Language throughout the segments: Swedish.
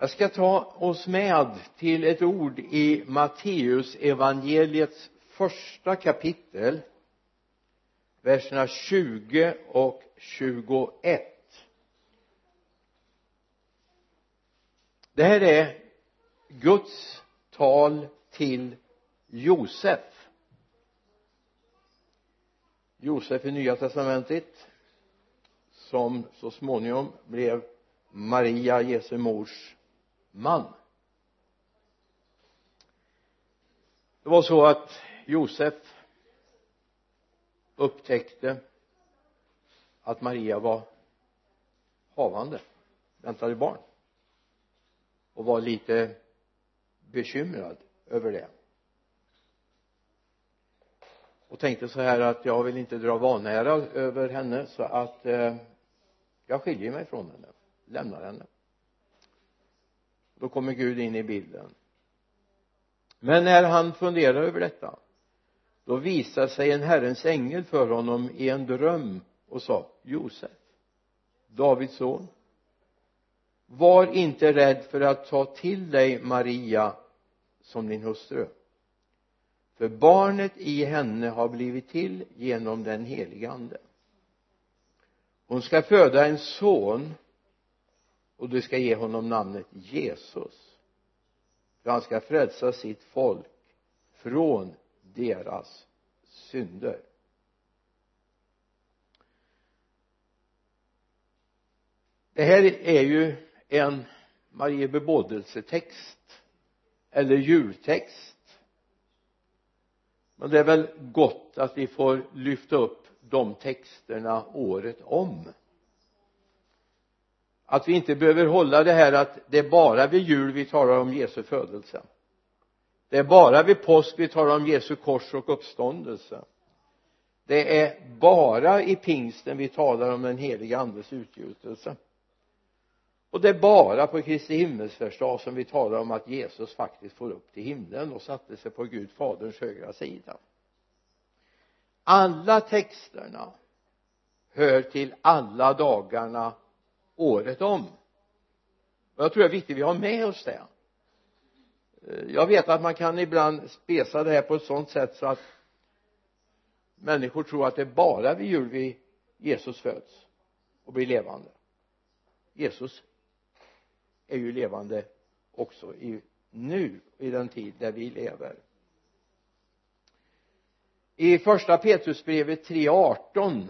jag ska ta oss med till ett ord i Matteus evangeliets första kapitel verserna 20 och 21 det här är Guds tal till Josef. Josef i nya testamentet som så småningom blev Maria Jesu mors man. Det var så att Josef upptäckte att Maria var havande väntade barn och var lite bekymrad över det. Och tänkte så här att jag vill inte dra vanära över henne så att eh, jag skiljer mig från henne lämnar henne då kommer Gud in i bilden. Men när han funderar över detta då visar sig en Herrens ängel för honom i en dröm och sa Josef Davids son var inte rädd för att ta till dig Maria som din hustru. För barnet i henne har blivit till genom den helige ande. Hon ska föda en son och du ska ge honom namnet Jesus. För han ska frälsa sitt folk från deras synder. Det här är ju en Marie bebådelsetext eller jultext. Men det är väl gott att vi får lyfta upp de texterna året om att vi inte behöver hålla det här att det är bara vid jul vi talar om Jesu födelse. Det är bara vid påsk vi talar om Jesu kors och uppståndelse. Det är bara i pingsten vi talar om den heliga andes utgjutelse. Och det är bara på Kristi himmelsfärdsdag som vi talar om att Jesus faktiskt får upp till himlen och satte sig på Gud faderns högra sida. Alla texterna hör till alla dagarna året om. Och jag tror det är viktigt att vi har med oss det. Eh, jag vet att man kan ibland spesa det här på ett sådant sätt så att människor tror att det är bara vid jul vi Jesus föds och blir levande. Jesus är ju levande också i nu i den tid där vi lever. I första Petrusbrevet 3.18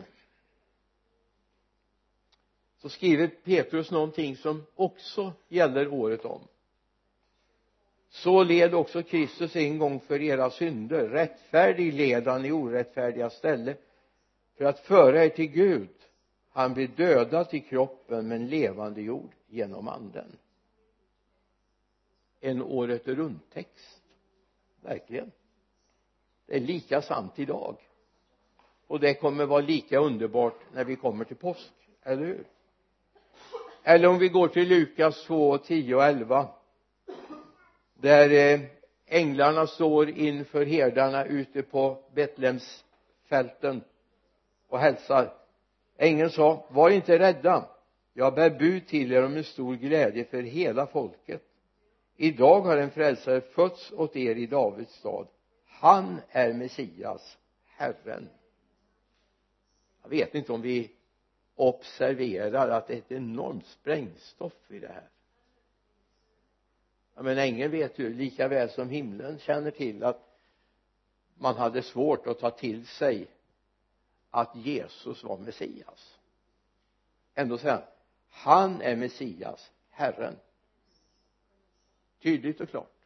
så skriver Petrus någonting som också gäller året om. Så led också Kristus en gång för era synder. Rättfärdig led han i orättfärdiga ställe för att föra er till Gud. Han blir dödad till kroppen men levande jord genom anden. En året runt text verkligen. Det är lika sant idag. Och det kommer vara lika underbart när vi kommer till påsk, eller hur? Eller om vi går till Lukas 2, 10 och 11 där eh, änglarna står inför herdarna ute på Betlehemsfälten och hälsar. Ängeln sa var inte rädda. Jag bär bud till er om en stor glädje för hela folket. Idag har en frälsare fötts åt er i Davids stad. Han är Messias Herren. Jag vet inte om vi observerar att det är ett enormt sprängstoff i det här. Ja men ängeln vet ju lika väl som himlen känner till att man hade svårt att ta till sig att Jesus var Messias. Ändå säger han han är Messias Herren. Tydligt och klart.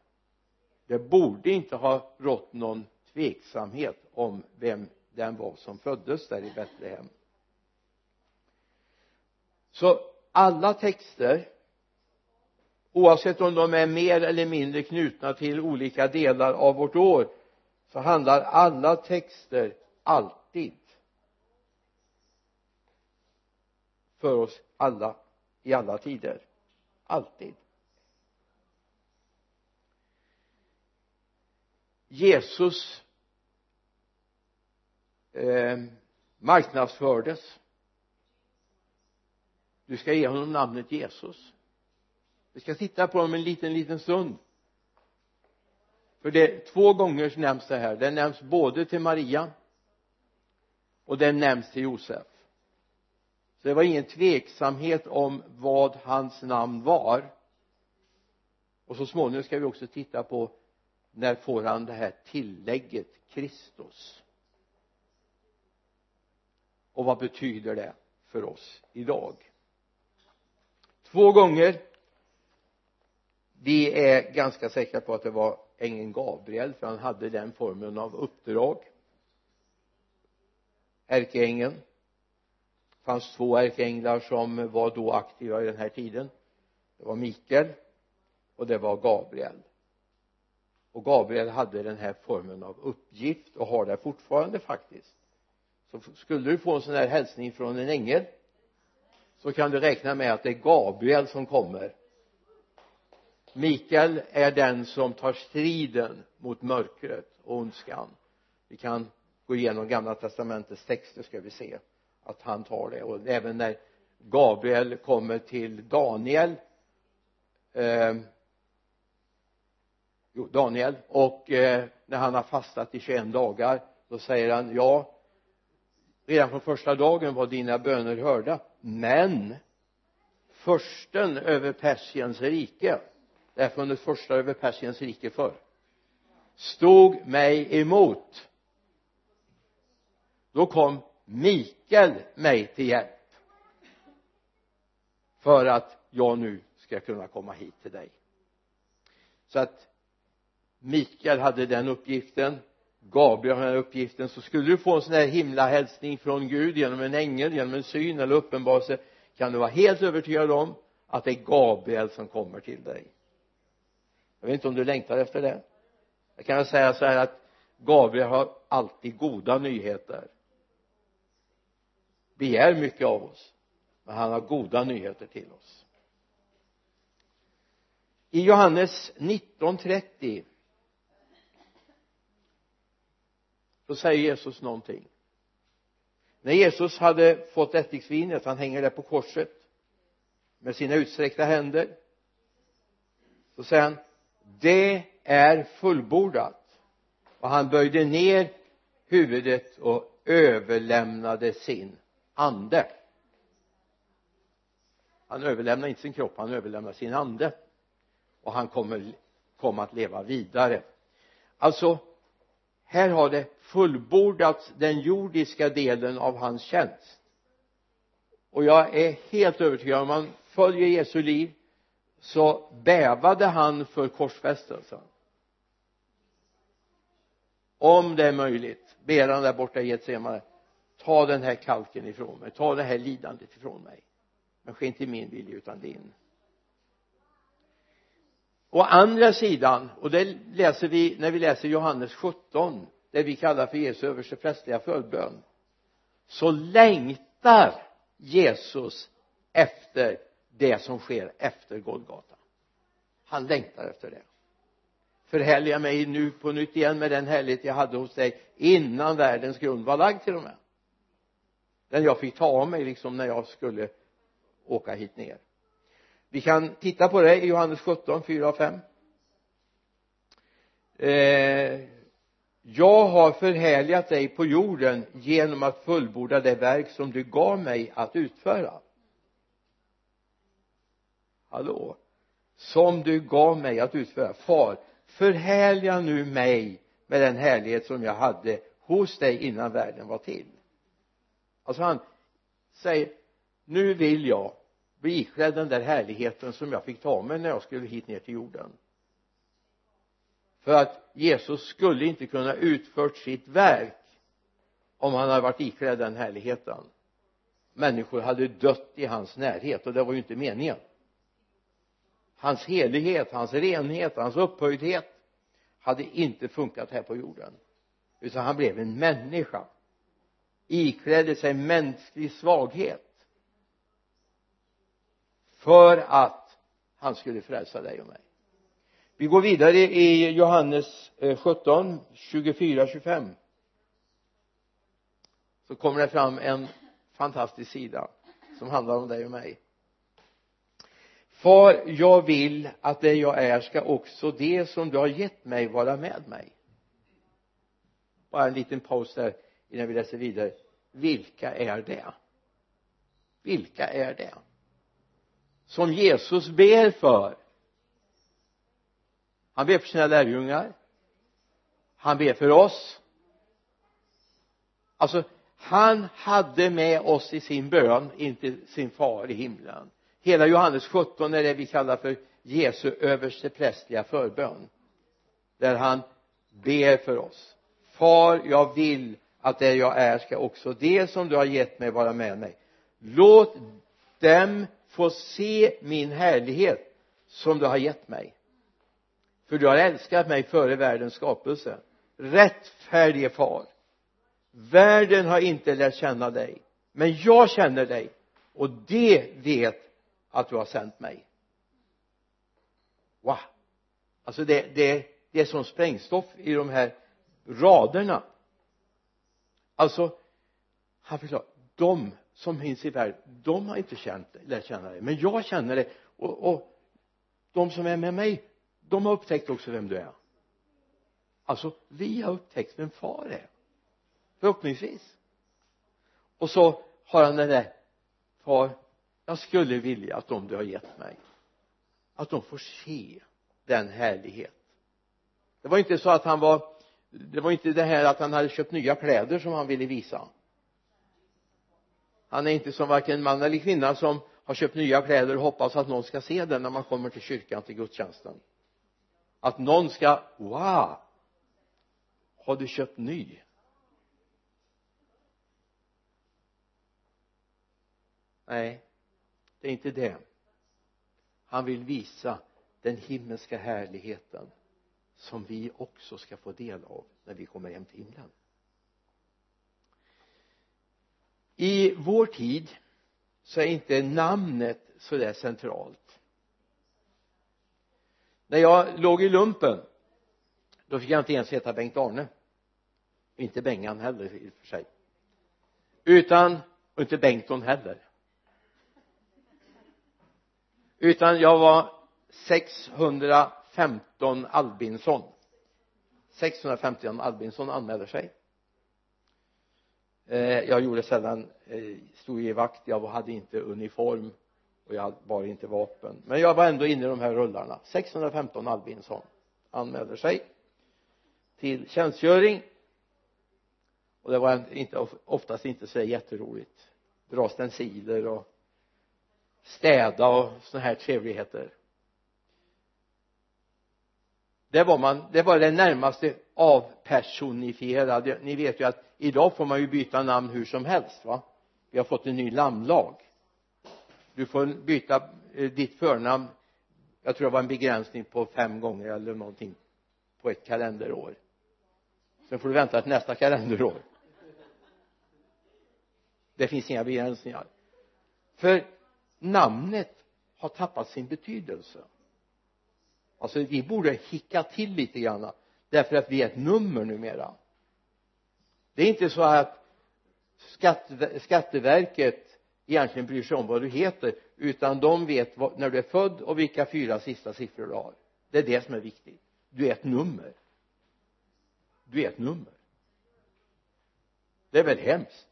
Det borde inte ha rått någon tveksamhet om vem den var som föddes där i Betlehem så alla texter oavsett om de är mer eller mindre knutna till olika delar av vårt år så handlar alla texter alltid för oss alla i alla tider. Alltid. Jesus eh, marknadsfördes du ska ge honom namnet Jesus. Vi ska titta på dem en liten liten stund. För det två gånger nämns det här. Det nämns både till Maria och det nämns till Josef. Så det var ingen tveksamhet om vad hans namn var. Och så småningom ska vi också titta på när får han det här tillägget Kristus? Och vad betyder det för oss idag? Två gånger. Vi är ganska säkra på att det var ängeln Gabriel för han hade den formen av uppdrag. Ärkeängeln. Det fanns två ärkeänglar som var då aktiva i den här tiden. Det var Mikael och det var Gabriel. Och Gabriel hade den här formen av uppgift och har det fortfarande faktiskt. Så skulle du få en sån här hälsning från en ängel så kan du räkna med att det är Gabriel som kommer. Mikael är den som tar striden mot mörkret och ondskan. Vi kan gå igenom gamla testamentets texter ska vi se att han tar det. Och även när Gabriel kommer till Daniel eh, jo Daniel och eh, när han har fastat i 21 dagar då säger han ja redan från första dagen var dina böner hörda. Men försten över Persiens rike det har funnits första över Persiens rike förr stod mig emot. Då kom Mikael mig till hjälp för att jag nu ska kunna komma hit till dig. Så att Mikael hade den uppgiften. Gabriel har den här uppgiften så skulle du få en sån här himlahälsning från Gud genom en ängel, genom en syn eller uppenbarelse kan du vara helt övertygad om att det är Gabriel som kommer till dig. Jag vet inte om du längtar efter det. Jag kan väl säga så här att Gabriel har alltid goda nyheter. Begär mycket av oss men han har goda nyheter till oss. I Johannes 19.30 så säger Jesus någonting. När Jesus hade fått ättiksvinet han hänger där på korset med sina utsträckta händer så säger han det är fullbordat. Och han böjde ner huvudet och överlämnade sin ande. Han överlämnar inte sin kropp han överlämnar sin ande. Och han kommer komma att leva vidare. Alltså här har det fullbordats den jordiska delen av hans tjänst. Och jag är helt övertygad om man följer Jesu liv så bävade han för korsfästelsen. Om det är möjligt ber han där borta i Getsemane ta den här kalken ifrån mig ta det här lidandet ifrån mig. Men ske inte min vilja utan din å andra sidan och det läser vi när vi läser Johannes 17 det vi kallar för Jesu översteprästliga förbön så längtar Jesus efter det som sker efter Golgata. Han längtar efter det. Förhärliga mig nu på nytt igen med den härlighet jag hade hos dig innan världens grund var lagd till och med. Den jag fick ta av mig liksom när jag skulle åka hit ner vi kan titta på det i Johannes 17, 4 och 5 eh, jag har förhärligat dig på jorden genom att fullborda det verk som du gav mig att utföra. Hallå? Som du gav mig att utföra. Far förhärliga nu mig med den härlighet som jag hade hos dig innan världen var till. Alltså han säger nu vill jag bli iklädd den där härligheten som jag fick ta mig när jag skulle hit ner till jorden. För att Jesus skulle inte kunna utfört sitt verk om han hade varit iklädd den härligheten. Människor hade dött i hans närhet och det var ju inte meningen. Hans helighet, hans renhet, hans upphöjdhet hade inte funkat här på jorden. Utan han blev en människa. Iklädde sig mänsklig svaghet för att han skulle frälsa dig och mig. Vi går vidare i Johannes 17, 24, 25 så kommer det fram en fantastisk sida som handlar om dig och mig. Far jag vill att det jag är ska också det som du har gett mig vara med mig. Bara en liten paus där innan vi läser vidare. Vilka är det? Vilka är det? Som Jesus ber för. Han ber för sina lärjungar. Han ber för oss. Alltså han hade med oss i sin bön in till sin far i himlen. Hela Johannes 17 är det vi kallar för Jesu översteprästliga förbön där han ber för oss. Far jag vill att det jag är ska också det som du har gett mig vara med mig. Låt dem få se min härlighet som du har gett mig. För du har älskat mig före världens skapelse. Rättfärdige far. Världen har inte lärt känna dig men jag känner dig och det vet att du har sänt mig. Wow. Alltså det, det, det är som sprängstoff i de här raderna. Alltså han förklarar de som finns i världen de har inte känt lärt känna dig. Men jag känner dig och, och de som är med mig de har upptäckt också vem du är. Alltså vi har upptäckt vem far är. Förhoppningsvis. Och så har han den där far jag skulle vilja att de du har gett mig att de får se den härlighet. Det var inte så att han var det var inte det här att han hade köpt nya kläder som han ville visa han är inte som varken man eller kvinna som har köpt nya kläder och hoppas att någon ska se den när man kommer till kyrkan till gudstjänsten. Att någon ska wow! Har du köpt ny? Nej det är inte det. Han vill visa den himmelska härligheten som vi också ska få del av när vi kommer hem till himlen. I vår tid så är inte namnet så där centralt. När jag låg i lumpen då fick jag inte ens heta Bengt-Arne inte Bengan heller i och för sig. Utan och inte Bengton heller. Utan jag var 615 Albinsson. 615 Albinsson anmäler sig. Eh, jag gjorde sällan eh, stod i vakt. Jag hade inte uniform och jag bar inte vapen. Men jag var ändå inne i de här rullarna. 615 Albinsson anmäler sig till tjänstgöring. Och det var inte, oftast inte så jätteroligt. Dra stenciler och städa och sådana här trevligheter. Det var man det var det närmaste avpersonifierade. Ni vet ju att idag får man ju byta namn hur som helst va? Vi har fått en ny namnlag. Du får byta eh, ditt förnamn jag tror det var en begränsning på fem gånger eller någonting på ett kalenderår. Sen får du vänta till nästa kalenderår. Det finns inga begränsningar. För namnet har tappat sin betydelse. Alltså vi borde hicka till lite grann därför att vi är ett nummer numera det är inte så att skatteverket egentligen bryr sig om vad du heter utan de vet vad, när du är född och vilka fyra sista siffror du har. Det är det som är viktigt. Du är ett nummer. Du är ett nummer. Det är väl hemskt?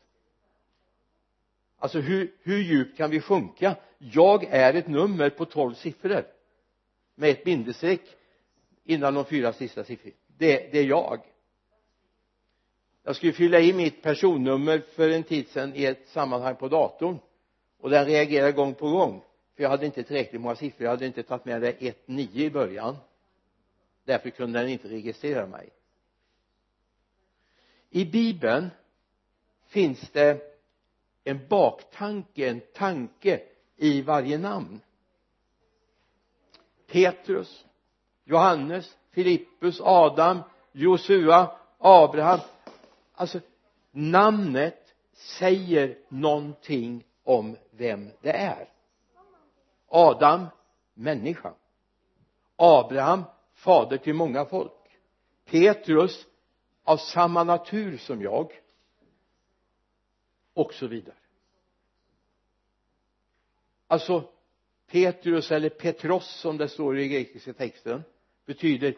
Alltså hur, hur djupt kan vi sjunka? Jag är ett nummer på tolv siffror. Med ett bindestreck innan de fyra sista siffrorna. Det, det är jag jag skulle fylla i mitt personnummer för en tid sedan i ett sammanhang på datorn och den reagerade gång på gång för jag hade inte tillräckligt många siffror. Jag hade inte tagit med det 1 9 i början. Därför kunde den inte registrera mig. I bibeln finns det en baktanke, en tanke i varje namn. Petrus Johannes Filippus Adam Josua Abraham alltså namnet säger någonting om vem det är. Adam människa. Abraham fader till många folk. Petrus av samma natur som jag. Och så vidare. Alltså Petrus eller Petros som det står i grekiska texten betyder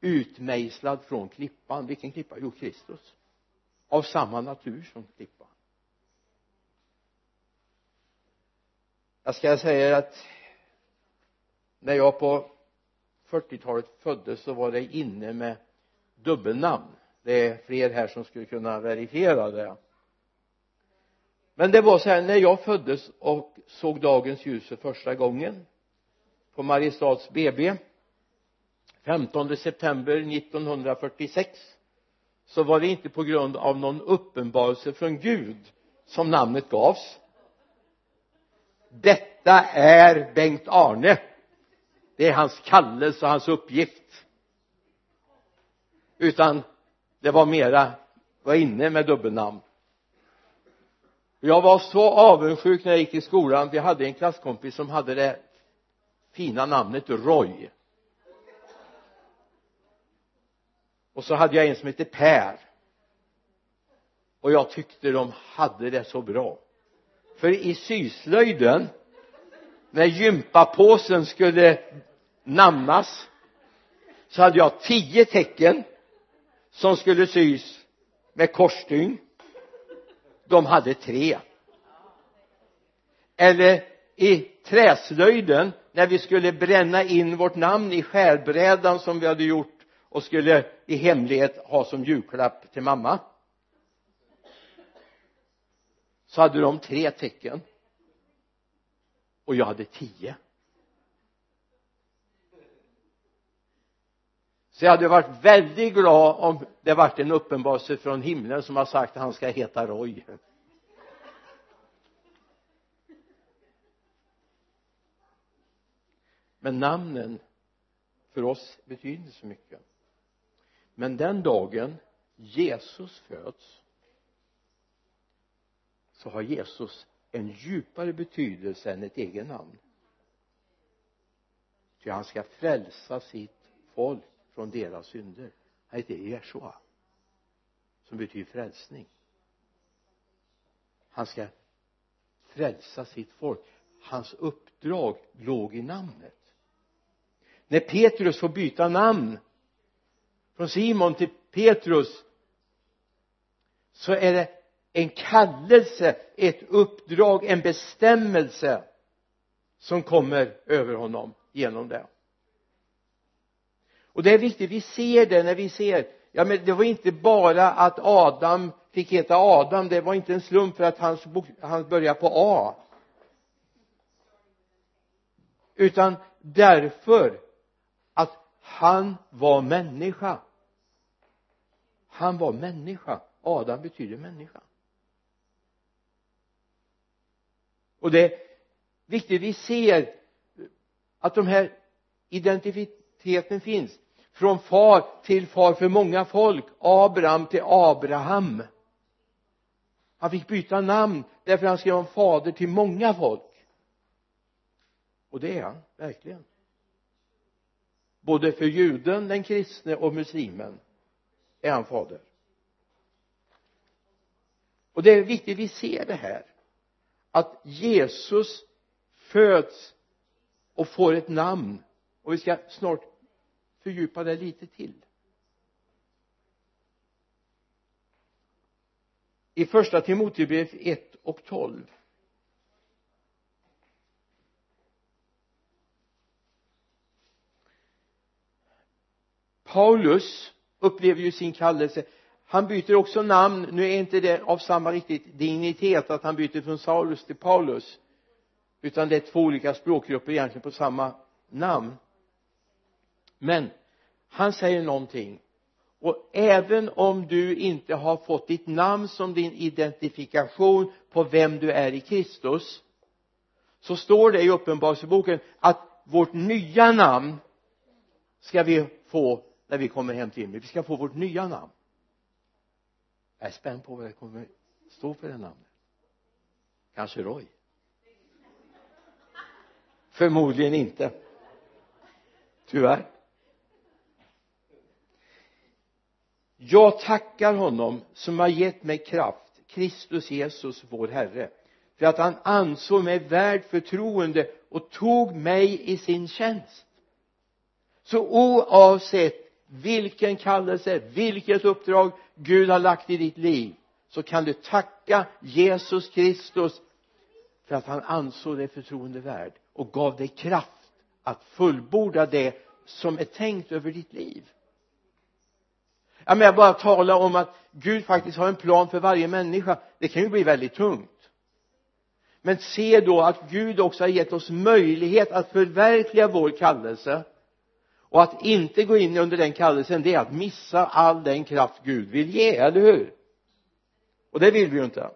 utmejslad från klippan. Vilken klippa? jo Kristus av samma natur som klippan. Jag ska säga att när jag på 40-talet föddes så var det inne med dubbelnamn. Det är fler här som skulle kunna verifiera det. Men det var så här när jag föddes och såg dagens ljus för första gången på Mariestads BB 15 september 1946 så var det inte på grund av någon uppenbarelse från Gud som namnet gavs. Detta är Bengt Arne. Det är hans kallelse och hans uppgift. Utan det var mera var inne med dubbelnamn. Jag var så avundsjuk när jag gick i skolan vi hade en klasskompis som hade det fina namnet Roy. Och så hade jag en som hette Per. Och jag tyckte de hade det så bra. För i syslöjden när gympapåsen skulle namnas så hade jag tio tecken som skulle sys med korsstygn. De hade tre. Eller i träslöjden när vi skulle bränna in vårt namn i skärbrädan som vi hade gjort och skulle i hemlighet ha som julklapp till mamma så hade de tre tecken. Och jag hade tio. Så jag hade varit väldigt glad om det varit en uppenbarelse från himlen som har sagt att han ska heta Roy. Men namnen för oss betyder inte så mycket men den dagen Jesus föds så har Jesus en djupare betydelse än ett eget namn. Ty han ska frälsa sitt folk från deras synder. Han heter Jeshua som betyder frälsning. Han ska frälsa sitt folk. Hans uppdrag låg i namnet. När Petrus får byta namn från Simon till Petrus så är det en kallelse, ett uppdrag, en bestämmelse som kommer över honom genom det. Och det är viktigt, vi ser det när vi ser. Ja men det var inte bara att Adam fick heta Adam det var inte en slump för att hans, han började på A. Utan därför han var människa. Han var människa. Adam betyder människa. Och det är viktigt vi ser att de här identiteten finns. Från far till far för många folk. Abraham till Abraham. Han fick byta namn därför han skrev om fader till många folk. Och det är han verkligen både för juden, den kristne och muslimen är han fader. Och det är viktigt vi ser det här att Jesus föds och får ett namn. Och vi ska snart fördjupa det lite till. I första Timoteusbrevet 1 och 12 Paulus upplever ju sin kallelse. Han byter också namn. Nu är inte det av samma riktigt dignitet att han byter från Saulus till Paulus utan det är två olika språkgrupper egentligen på samma namn. Men han säger någonting. Och även om du inte har fått ditt namn som din identifikation på vem du är i Kristus så står det i uppenbarelseboken att vårt nya namn ska vi få när vi kommer hem till himlen. Vi ska få vårt nya namn. Jag är spänd på vad det kommer stå för det namnet. Kanske Roy. Förmodligen inte. Tyvärr. Jag tackar honom som har gett mig kraft Kristus Jesus vår Herre för att han ansåg mig värd förtroende och tog mig i sin tjänst. Så oavsett vilken kallelse, vilket uppdrag Gud har lagt i ditt liv så kan du tacka Jesus Kristus för att han ansåg dig förtroendevärd och gav dig kraft att fullborda det som är tänkt över ditt liv. Jag menar bara tala om att Gud faktiskt har en plan för varje människa. Det kan ju bli väldigt tungt. Men se då att Gud också har gett oss möjlighet att förverkliga vår kallelse och att inte gå in under den kallelsen det är att missa all den kraft Gud vill ge, eller hur? Och det vill vi ju inte.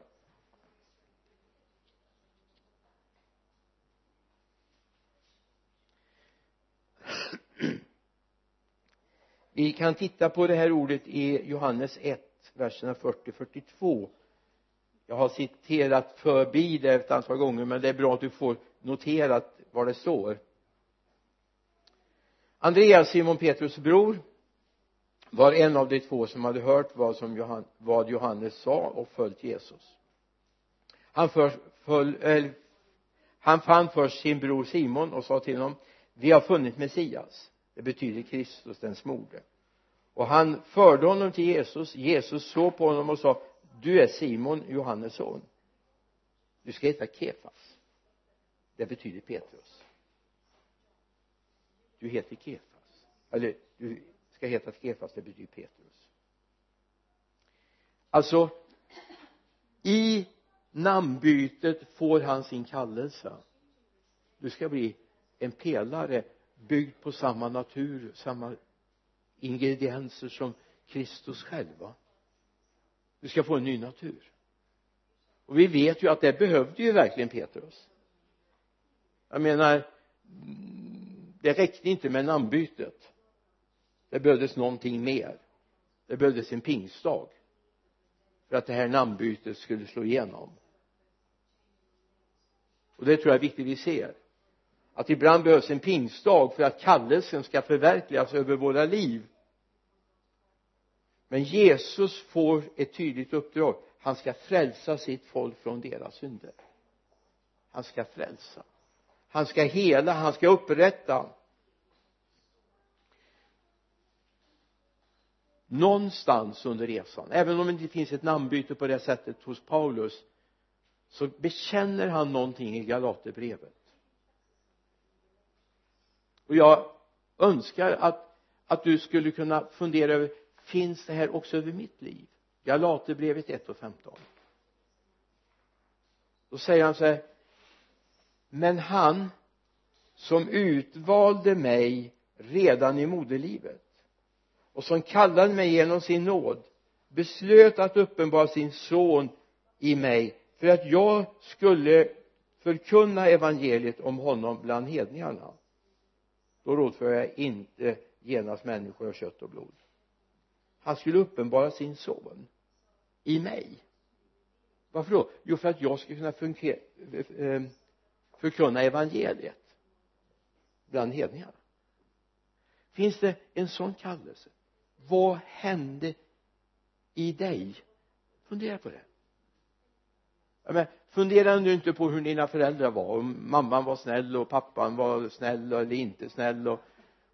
Vi kan titta på det här ordet i Johannes 1 verserna 40-42 jag har citerat förbi det ett antal gånger men det är bra att du får noterat vad det står. Andreas, Simon Petrus bror var en av de två som hade hört vad, som Johan, vad Johannes sa och följt Jesus. Han, för, föl, äh, han fann först sin bror Simon och sa till honom vi har funnit Messias. Det betyder Kristus den smorde och han förde honom till Jesus. Jesus såg på honom och sa du är Simon Johannes son. Du ska heta Kefas. Det betyder Petrus du heter Kefas. Eller du ska heta Kefas det betyder Petrus. Alltså i namnbytet får han sin kallelse. Du ska bli en pelare byggd på samma natur samma ingredienser som Kristus själva. Du ska få en ny natur. Och vi vet ju att det behövde ju verkligen Petrus. Jag menar det räckte inte med namnbytet. Det behövdes någonting mer. Det behövdes en pingstdag för att det här namnbytet skulle slå igenom. Och det tror jag är viktigt vi ser. Att ibland behövs en pingstdag för att kallelsen ska förverkligas över våra liv. Men Jesus får ett tydligt uppdrag. Han ska frälsa sitt folk från deras synder. Han ska frälsa. Han ska hela, han ska upprätta. Någonstans under resan även om det inte finns ett namnbyte på det sättet hos Paulus så bekänner han någonting i Galaterbrevet. Och jag önskar att att du skulle kunna fundera över finns det här också över mitt liv? Galaterbrevet 1 och 15 då säger han så här men han som utvalde mig redan i moderlivet och som kallade mig genom sin nåd beslöt att uppenbara sin son i mig för att jag skulle förkunna evangeliet om honom bland hedningarna. Då rådför jag inte genast människor av kött och blod. Han skulle uppenbara sin son i mig. Varför då? Jo för att jag skulle kunna fungera, eh, förkunna evangeliet bland hedningarna. Finns det en sån kallelse? Vad hände i dig? Fundera på det. Men fundera nu inte på hur dina föräldrar var om mamman var snäll och pappan var snäll eller inte snäll och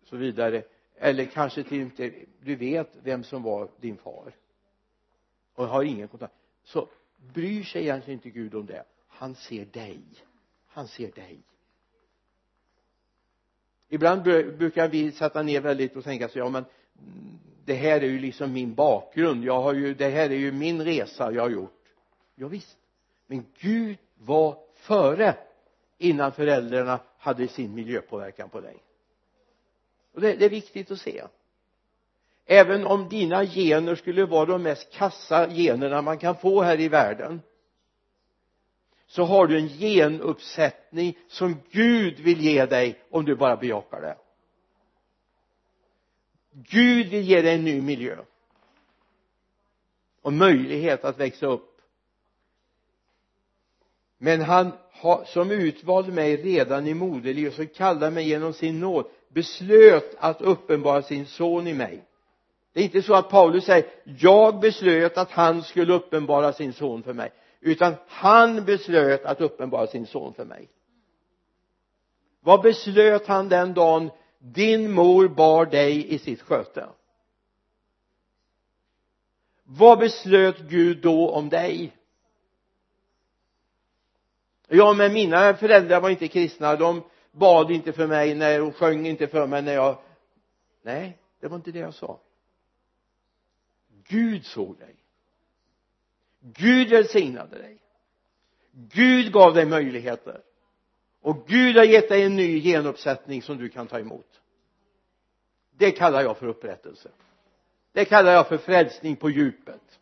så vidare. Eller kanske till inte du vet vem som var din far. Och har ingen kontakt. Så bryr sig egentligen inte Gud om det. Han ser dig. Han ser dig. Ibland brukar vi sätta ner väldigt och tänka så ja men det här är ju liksom min bakgrund. Jag har ju det här är ju min resa jag har gjort. Ja, visst. Men Gud var före innan föräldrarna hade sin miljöpåverkan på dig. Och det, det är viktigt att se. Även om dina gener skulle vara de mest kassa generna man kan få här i världen så har du en genuppsättning som Gud vill ge dig om du bara bejakar det. Gud vill ge dig en ny miljö. Och möjlighet att växa upp. Men han har, som utvalde mig redan i moderlivet som kallade mig genom sin nåd beslöt att uppenbara sin son i mig. Det är inte så att Paulus säger jag beslöt att han skulle uppenbara sin son för mig. Utan han beslöt att uppenbara sin son för mig. Vad beslöt han den dagen din mor bar dig i sitt sköte. Vad beslöt Gud då om dig? Ja, men mina föräldrar var inte kristna. De bad inte för mig när, och sjöng inte för mig när jag nej det var inte det jag sa. Gud såg dig. Gud välsignade dig. Gud gav dig möjligheter och Gud har gett dig en ny genuppsättning som du kan ta emot. Det kallar jag för upprättelse. Det kallar jag för frälsning på djupet.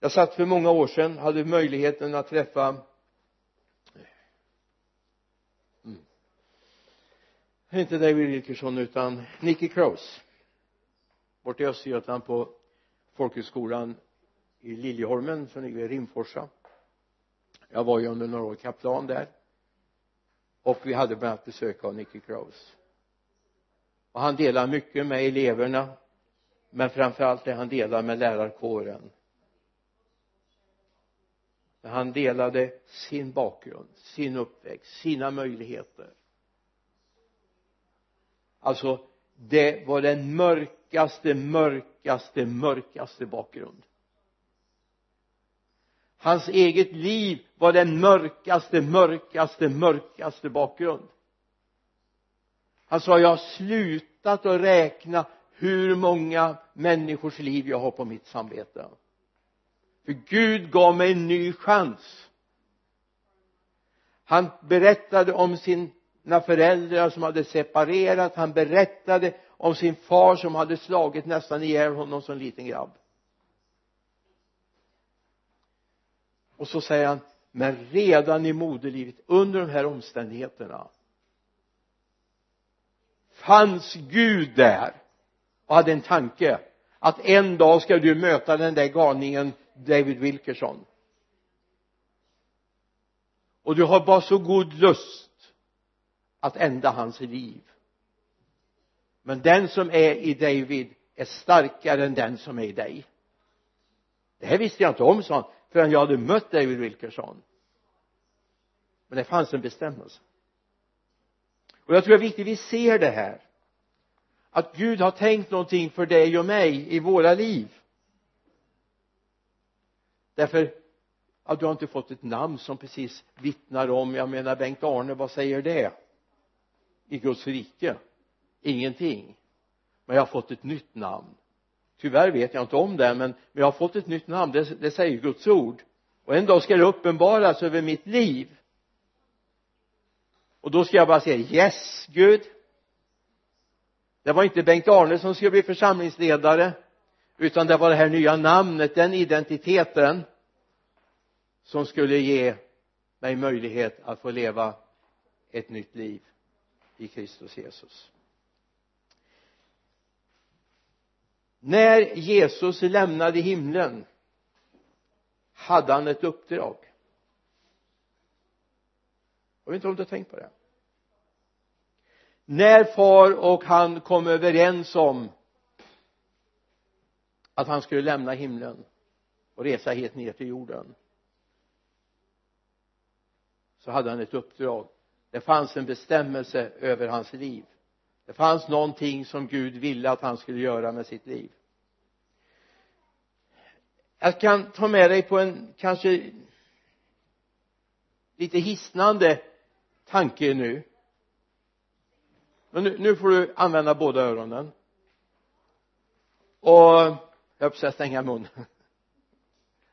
Jag satt för många år sedan hade möjligheten att träffa mm. inte David Wilkerson utan Nicky Krause borta i Östergötland på folkhögskolan i Liljeholmen som ligger i Rimforsa. Jag var ju under några år kaplan där. Och vi hade bland annat besök av Nicky Kraus och han delar mycket med eleverna men framförallt det han delar med lärarkåren. Han delade sin bakgrund, sin uppväxt, sina möjligheter. Alltså det var den mörkaste, mörkaste, mörkaste bakgrund hans eget liv var den mörkaste, mörkaste, mörkaste bakgrund. Han sa jag har slutat att räkna hur många människors liv jag har på mitt samvete. För Gud gav mig en ny chans. Han berättade om sina föräldrar som hade separerat. Han berättade om sin far som hade slagit nästan ihjäl honom som liten grabb. Och så säger han men redan i moderlivet under de här omständigheterna fanns Gud där och hade en tanke att en dag ska du möta den där galningen David Wilkerson. Och du har bara så god lust att ända hans liv. Men den som är i David är starkare än den som är i dig. Det här visste jag inte om sa han förrän jag hade mött David Wilkerson. Men det fanns en bestämmelse. Och jag tror det är viktigt att vi ser det här. Att Gud har tänkt någonting för dig och mig i våra liv. Därför att du har inte fått ett namn som precis vittnar om jag menar Bengt Arne vad säger det? I Guds rike? Ingenting. Men jag har fått ett nytt namn tyvärr vet jag inte om det men, men jag har fått ett nytt namn. Det, det säger Guds ord. Och en dag ska det uppenbaras över mitt liv. Och då ska jag bara säga yes Gud. Det var inte Bengt Arne som skulle bli församlingsledare utan det var det här nya namnet, den identiteten som skulle ge mig möjlighet att få leva ett nytt liv i Kristus Jesus. När Jesus lämnade himlen hade han ett uppdrag. Jag vet inte om du har tänkt på det. När far och han kom överens om att han skulle lämna himlen och resa helt ner till jorden så hade han ett uppdrag. Det fanns en bestämmelse över hans liv det fanns någonting som Gud ville att han skulle göra med sitt liv. Jag kan ta med dig på en kanske lite hisnande tanke nu. Men nu, nu får du använda båda öronen. Och jag höll stänga munnen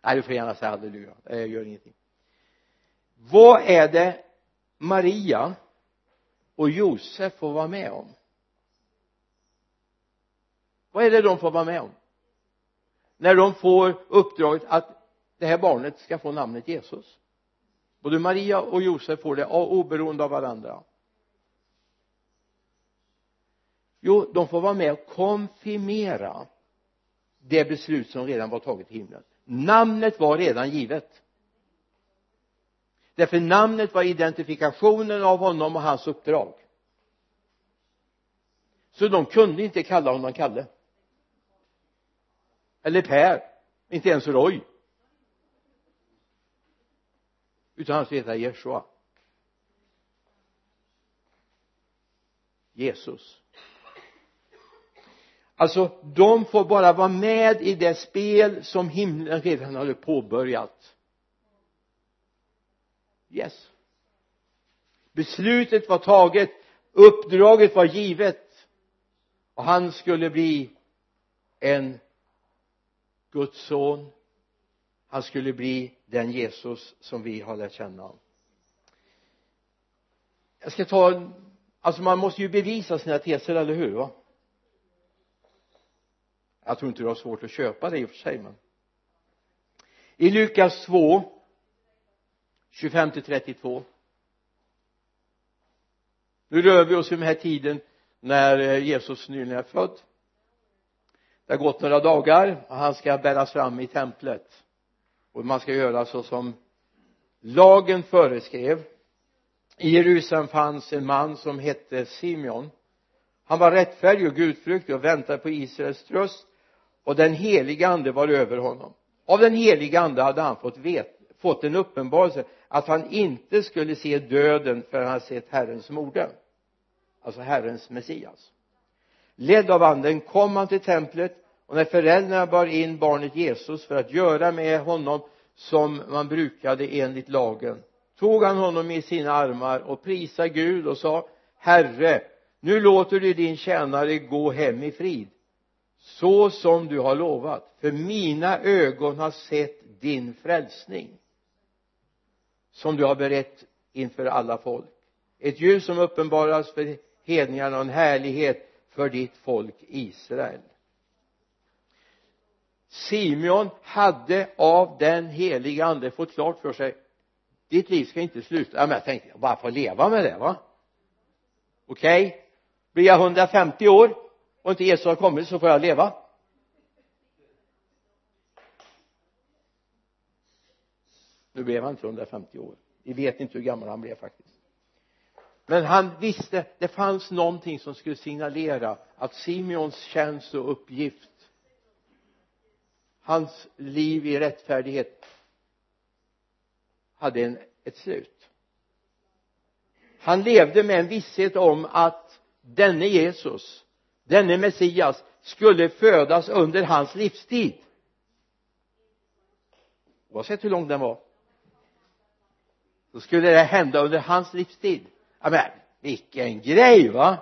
nej du får gärna säga halleluja det gör ingenting. Vad är det Maria och Josef får vara med om? Vad är det de får vara med om? När de får uppdraget att det här barnet ska få namnet Jesus. Både Maria och Josef får det oberoende av varandra. Jo de får vara med och konfirmera det beslut som redan var taget i himlen. Namnet var redan givet. Därför namnet var identifikationen av honom och hans uppdrag. Så de kunde inte kalla honom Kalle eller Per. Inte ens Roy. Utan han heter Jeshua Jesus. Alltså de får bara vara med i det spel som himlen redan hade påbörjat. Yes. Beslutet var taget. Uppdraget var givet. Och han skulle bli en Guds son. Han skulle bli den Jesus som vi har lärt känna jag ska ta alltså man måste ju bevisa sina teser, eller hur va? Jag tror inte du har svårt att köpa det i och för sig men i Lukas 2 25 till 32 nu rör vi oss i den här tiden när eh, Jesus nyligen är född det har gått några dagar och han ska bäras fram i templet. Och man ska göra så som lagen föreskrev. I Jerusalem fanns en man som hette Simeon. Han var rättfärdig och gudfruktig och väntade på Israels tröst. Och den heliga ande var över honom. Av den heliga ande hade han fått, vet, fått en uppenbarelse att han inte skulle se döden förrän han sett Herrens moder. Alltså Herrens Messias ledd av anden kom han till templet och när föräldrarna bar in barnet Jesus för att göra med honom som man brukade enligt lagen tog han honom i sina armar och prisade Gud och sa Herre nu låter du din tjänare gå hem i frid så som du har lovat för mina ögon har sett din frälsning som du har berett inför alla folk. Ett ljus som uppenbaras för hedningarna och en härlighet för ditt folk Israel. Simeon hade av den heliga ande fått klart för sig ditt liv ska inte sluta. Ja, men jag tänkte jag bara får leva med det va? Okej okay. blir jag 150 år och inte Jesus har kommit så får jag leva. Nu blev han inte 150 år. Vi vet inte hur gammal han blev faktiskt men han visste det fanns någonting som skulle signalera att Simeons tjänst och uppgift hans liv i rättfärdighet hade en, ett slut. Han levde med en visshet om att denne Jesus denne Messias skulle födas under hans livstid. Oavsett hur lång den var så skulle det hända under hans livstid men vilken grej va?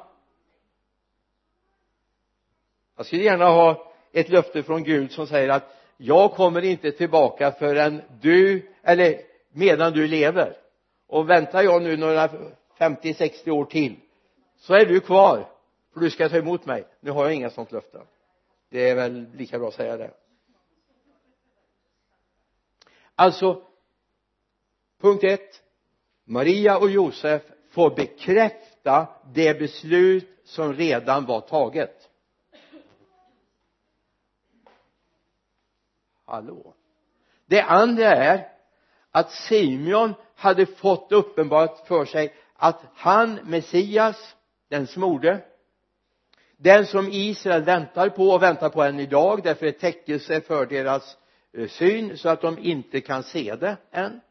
Jag skulle gärna ha ett löfte från Gud som säger att jag kommer inte tillbaka förrän du eller medan du lever. Och väntar jag nu några 50-60 år till så är du kvar för du ska ta emot mig. Nu har jag inga sånt löfte det är väl lika bra att säga det. Alltså punkt ett. Maria och Josef får bekräfta det beslut som redan var taget. Hallå. Det andra är att Simeon hade fått uppenbart för sig att han Messias den smorde den som Israel väntar på och väntar på än idag därför är täckelse för deras eh, syn så att de inte kan se det än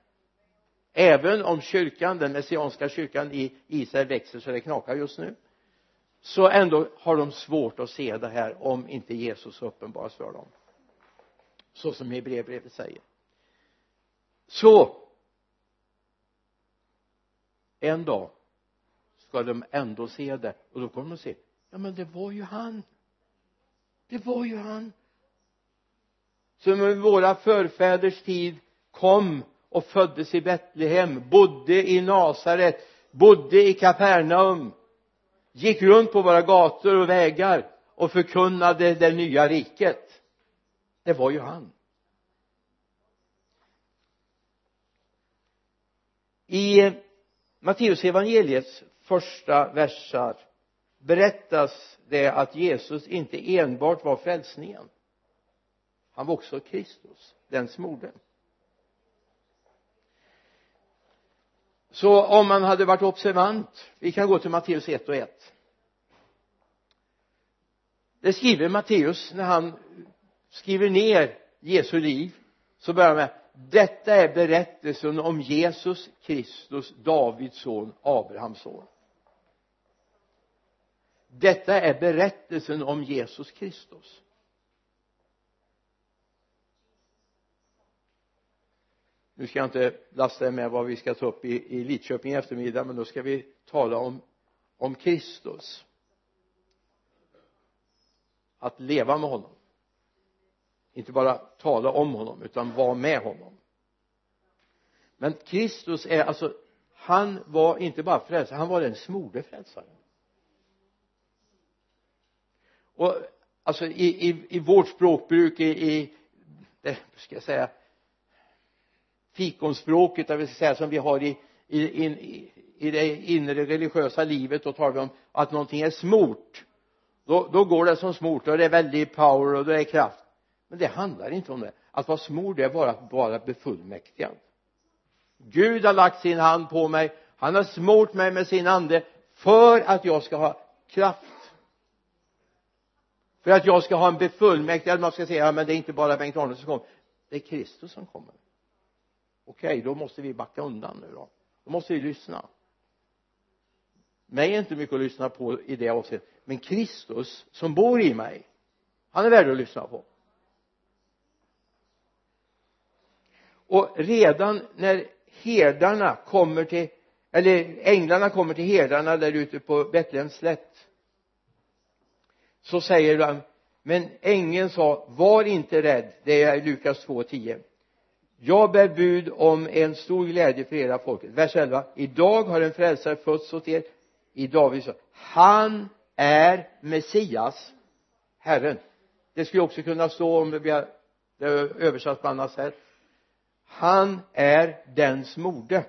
även om kyrkan, den messianska kyrkan i Israel växer så det knakar just nu så ändå har de svårt att se det här om inte Jesus uppenbaras för dem. Så som Hebreerbrevet säger. Så en dag ska de ändå se det och då kommer de att se ja men det var ju han. Det var ju han. Som i våra förfäders tid kom och föddes i Betlehem bodde i Nasaret bodde i Kapernaum gick runt på våra gator och vägar och förkunnade det nya riket. Det var ju han. I Matteusevangeliets första versar berättas det att Jesus inte enbart var frälsningen. Han var också Kristus den smorde så om man hade varit observant vi kan gå till Matteus 1 och 1 det skriver Matteus när han skriver ner Jesu liv så börjar han med detta är berättelsen om Jesus Kristus Davids son Abrahams son. Detta är berättelsen om Jesus Kristus. Nu ska jag inte lasta er med vad vi ska ta upp i, i Lidköping i eftermiddag men då ska vi tala om om Kristus. Att leva med honom. Inte bara tala om honom utan vara med honom. Men Kristus är alltså han var inte bara frälsare han var den smorde frälsaren. Och alltså i, i, i vårt språkbruk i, i eh, det ska jag säga? Fikonspråket det vill säga som vi har i, i, i, i det inre religiösa livet då talar vi om att någonting är smort. Då, då går det som smort och det är väldigt power och det är kraft. Men det handlar inte om det. Att vara smord det är bara att vara befullmäktigad. Gud har lagt sin hand på mig. Han har smort mig med sin ande för att jag ska ha kraft. För att jag ska ha en befullmäktigad man ska säga ja men det är inte bara Bengt Arne som kommer. Det är Kristus som kommer okej okay, då måste vi backa undan nu då. Då måste vi lyssna. Mig är inte mycket att lyssna på i det avseendet men Kristus som bor i mig han är värd att lyssna på. Och redan när herdarna kommer till eller änglarna kommer till herdarna där ute på Betlehems slätt så säger de men ängeln sa var inte rädd det är Lukas 2.10 jag bär bud om en stor glädje för hela folket. Vers 11 idag har en frälsare fötts åt er. I Davids han är Messias Herren. Det skulle också kunna stå om har det blir översatt på annat sätt. Han är den smorde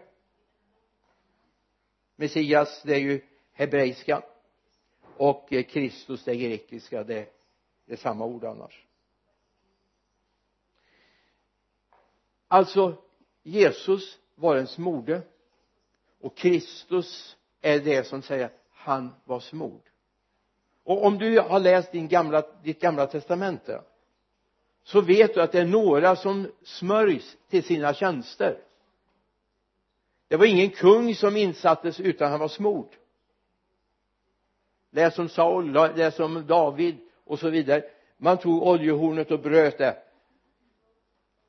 Messias det är ju hebreiska. Och eh, Kristus det grekiska. Det är samma ord annars. Alltså Jesus var en smorde och Kristus är det som säger han var smord och om du har läst din gamla, ditt gamla testamente så vet du att det är några som smörjs till sina tjänster. Det var ingen kung som insattes utan han var smord läs om Saul, läs om David och så vidare. Man tog oljehornet och bröt det.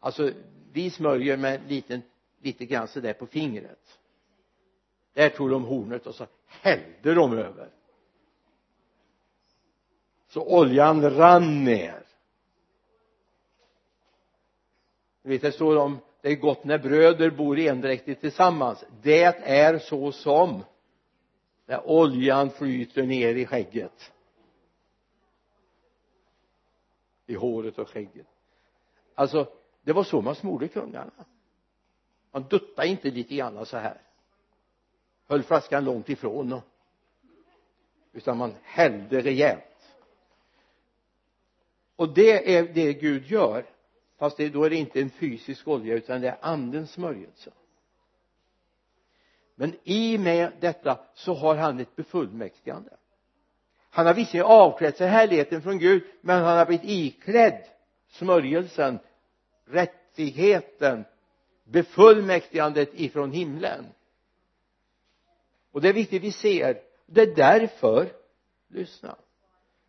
Alltså vi smörjer med liten, lite grann sådär på fingret. Där tog de hornet och så hällde de över. Så oljan rann ner. Du vet det står om det är gott när bröder bor endräktigt tillsammans. Det är så som när oljan flyter ner i skägget. I håret och skägget. Alltså det var så man smorde kungarna. Man duttade inte lite grann så här. Höll flaskan långt ifrån och, utan man hällde rejält. Och det är det Gud gör. Fast det, då är det inte en fysisk olja utan det är andens smörjelse. Men i med detta så har han ett befullmäktigande. Han har visserligen avklätt sig härligheten från Gud men han har blivit iklädd smörjelsen rättigheten befullmäktigandet ifrån himlen. Och det är viktigt vi ser. Det är därför lyssna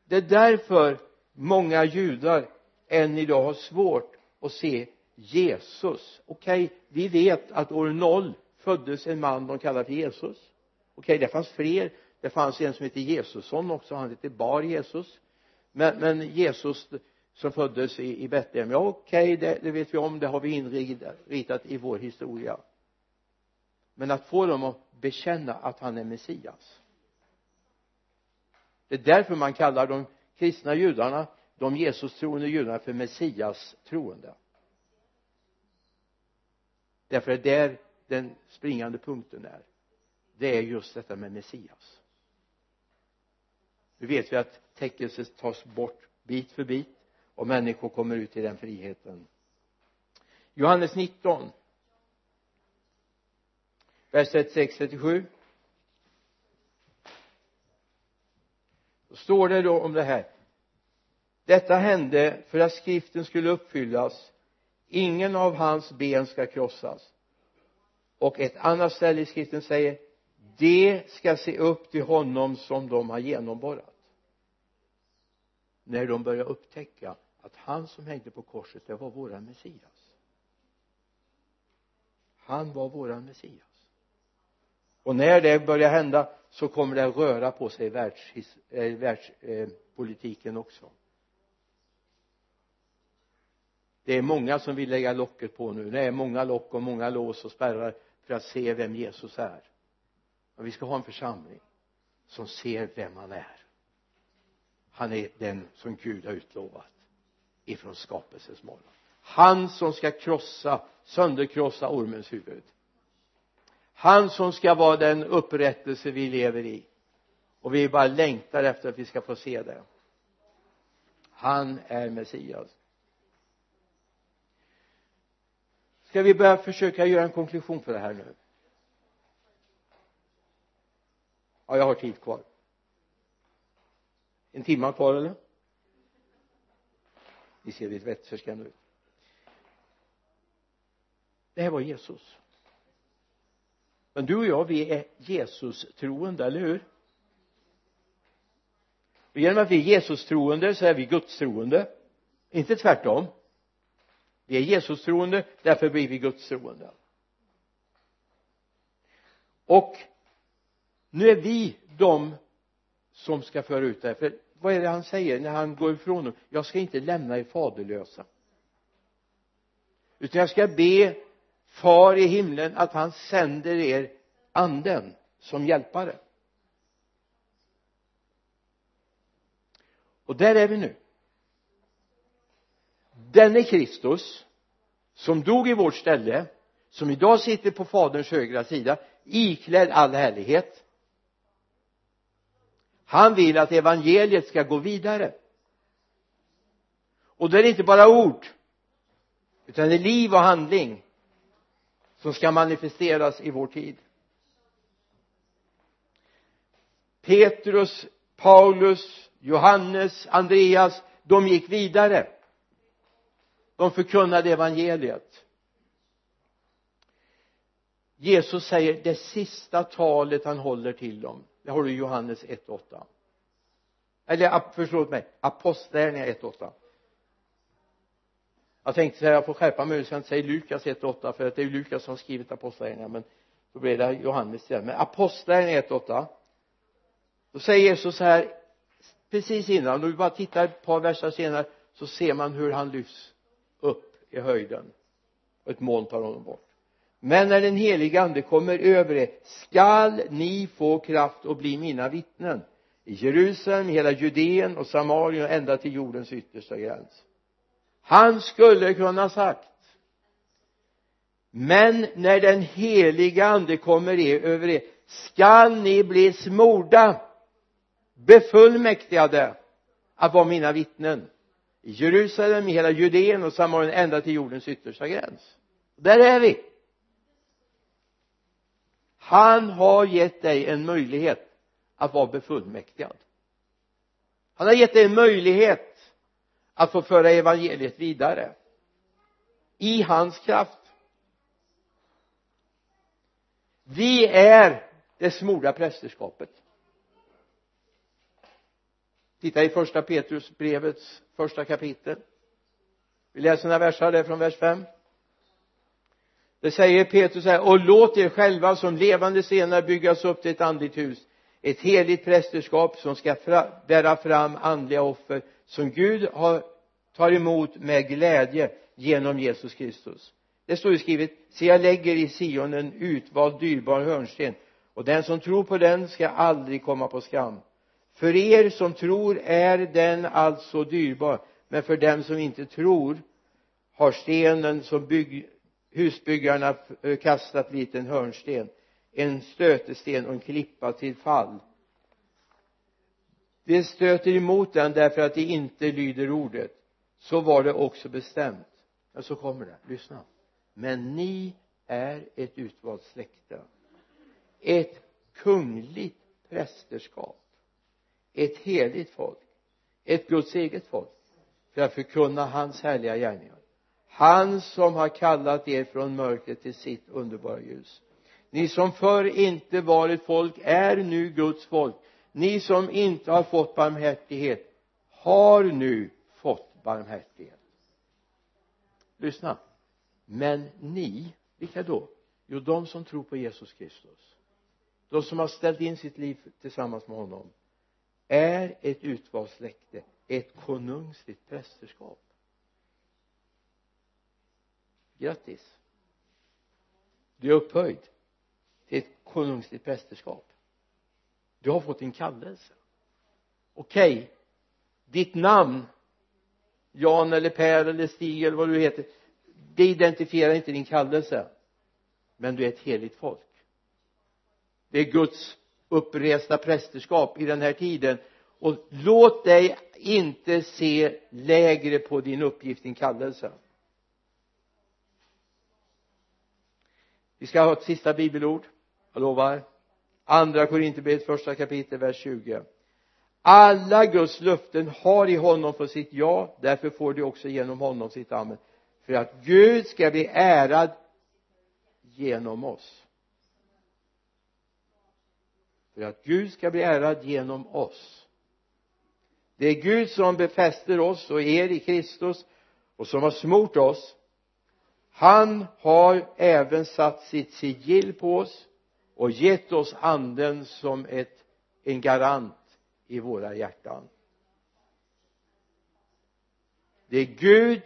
det är därför många judar än idag har svårt att se Jesus. Okej okay, vi vet att år noll föddes en man de kallar för Jesus. Okej okay, det fanns fler. Det fanns en som hette Jesusson också han hette Bar Jesus. Men, men Jesus som föddes i, i Betlehem. Ja okej okay, det, det, vet vi om det har vi inritat i vår historia. Men att få dem att bekänna att han är Messias. Det är därför man kallar de kristna judarna de Jesus troende judarna för Messias troende därför är där den springande punkten är. Det är just detta med Messias. Nu vet vi att täckelset tas bort bit för bit och människor kommer ut i den friheten. Johannes 19 vers 36 37 då står det då om det här. Detta hände för att skriften skulle uppfyllas. Ingen av hans ben ska krossas. Och ett annat ställe i skriften säger de ska se upp till honom som de har genomborrat när de började upptäcka att han som hängde på korset det var våran Messias. Han var våran Messias. Och när det börjar hända så kommer det att röra på sig i världspolitiken eh, eh också. Det är många som vill lägga locket på nu. Det är många lock och många lås och spärrar för att se vem Jesus är. Men vi ska ha en församling som ser vem han är han är den som Gud har utlovat ifrån skapelsens morgon. Han som ska krossa sönderkrossa ormens huvud. Han som ska vara den upprättelse vi lever i. Och vi bara längtar efter att vi ska få se det. Han är Messias. Ska vi börja försöka göra en konklusion för det här nu? Ja jag har tid kvar en timme kvar eller? Ni ser lite vettförskrämda ut. Det här var Jesus. Men du och jag vi är Jesus troende, eller hur? Och genom att vi är Jesus troende så är vi Guds troende inte tvärtom. Vi är Jesus troende därför blir vi Guds troende och nu är vi de som ska föra ut det här. För vad är det han säger när han går ifrån dem? Jag ska inte lämna er faderlösa. Utan jag ska be far i himlen att han sänder er anden som hjälpare. Och där är vi nu. Denne Kristus som dog i vårt ställe som idag sitter på faderns högra sida iklädd all härlighet han vill att evangeliet ska gå vidare. Och det är inte bara ord utan det är liv och handling som ska manifesteras i vår tid. Petrus, Paulus, Johannes, Andreas de gick vidare. De förkunnade evangeliet. Jesus säger det sista talet han håller till dem det har du i Johannes 1.8 eller förlåt mig apostlagärningarna 1.8 jag tänkte säga jag får skärpa mig så jag inte säger Lukas 1.8 för att det är Lukas som har skrivit apostlagärningarna men då blir det Johannes igen. Men apostlagärningarna 1.8 då säger Jesus så här precis innan om vi bara tittar ett par verser senare så ser man hur han lyfts upp i höjden och ett moln tar honom bort men när den helige ande kommer över er skall ni få kraft och bli mina vittnen. I Jerusalem, hela Judeen och Samarien och ända till jordens yttersta gräns. Han skulle kunna sagt men när den heliga ande kommer er, över er skall ni bli smorda befullmäktigade att vara mina vittnen. I Jerusalem, i hela Judeen och Samarien ända till jordens yttersta gräns. Där är vi han har gett dig en möjlighet att vara befullmäktigad. Han har gett dig en möjlighet att få föra evangeliet vidare. I hans kraft. Vi är det smorda prästerskapet. Titta i första Petrusbrevets första kapitel. Vi läser några verser där från vers 5 det säger Petrus här och låt er själva som levande stenar byggas upp till ett andligt hus ett heligt prästerskap som ska fra, bära fram andliga offer som Gud har, tar emot med glädje genom Jesus Kristus. Det står ju skrivet se jag lägger i Sion en utvald dyrbar hörnsten och den som tror på den ska aldrig komma på skam. För er som tror är den alltså dyrbar men för dem som inte tror har stenen som bygg, husbyggarna eh, kastat dit en hörnsten en stötesten och en klippa till fall. De stöter emot den därför att de inte lyder ordet. Så var det också bestämt. Men så kommer det, lyssna. Men ni är ett utvalt släkte. Ett kungligt prästerskap. Ett heligt folk. Ett Guds eget folk. För att förkunna hans härliga gärningar han som har kallat er från mörkret till sitt underbara ljus. Ni som förr inte var ett folk är nu Guds folk. Ni som inte har fått barmhärtighet har nu fått barmhärtighet. Lyssna. Men ni vilka då? Jo de som tror på Jesus Kristus. De som har ställt in sitt liv tillsammans med honom är ett utvalt släkte ett konungsligt prästerskap grattis. Du är upphöjd till ett konungsligt prästerskap. Du har fått din kallelse. Okej okay. ditt namn Jan eller Per eller Stig eller vad du heter det identifierar inte din kallelse. Men du är ett heligt folk. Det är Guds uppresta prästerskap i den här tiden. Och låt dig inte se lägre på din uppgift, din kallelse. Vi ska ha ett sista bibelord. Jag lovar. Andra Korintierbrevet, första kapitel vers 20 alla Guds löften har i honom fått sitt ja. Därför får de också genom honom sitt amen. För att Gud ska bli ärad genom oss. För att Gud ska bli ärad genom oss. Det är Gud som befäster oss och er i Kristus och som har smort oss han har även satt sitt sigill på oss och gett oss anden som ett, en garant i våra hjärtan. Det är Gud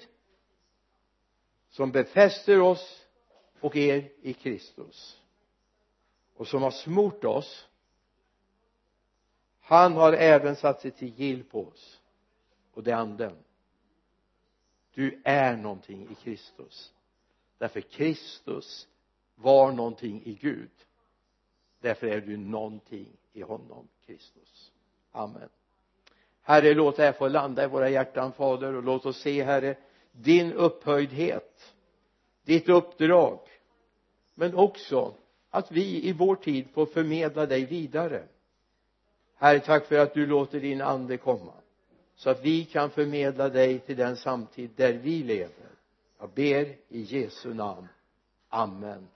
som befäster oss och er i Kristus och som har smort oss. Han har även satt sitt sigill på oss och det är anden. Du är någonting i Kristus därför Kristus var någonting i Gud. Därför är du någonting i honom Kristus. Amen. Herre låt det här få landa i våra hjärtan fader och låt oss se herre din upphöjdhet ditt uppdrag men också att vi i vår tid får förmedla dig vidare. Herre tack för att du låter din ande komma så att vi kan förmedla dig till den samtid där vi lever jag ber i Jesu namn. Amen.